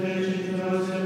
veci clausem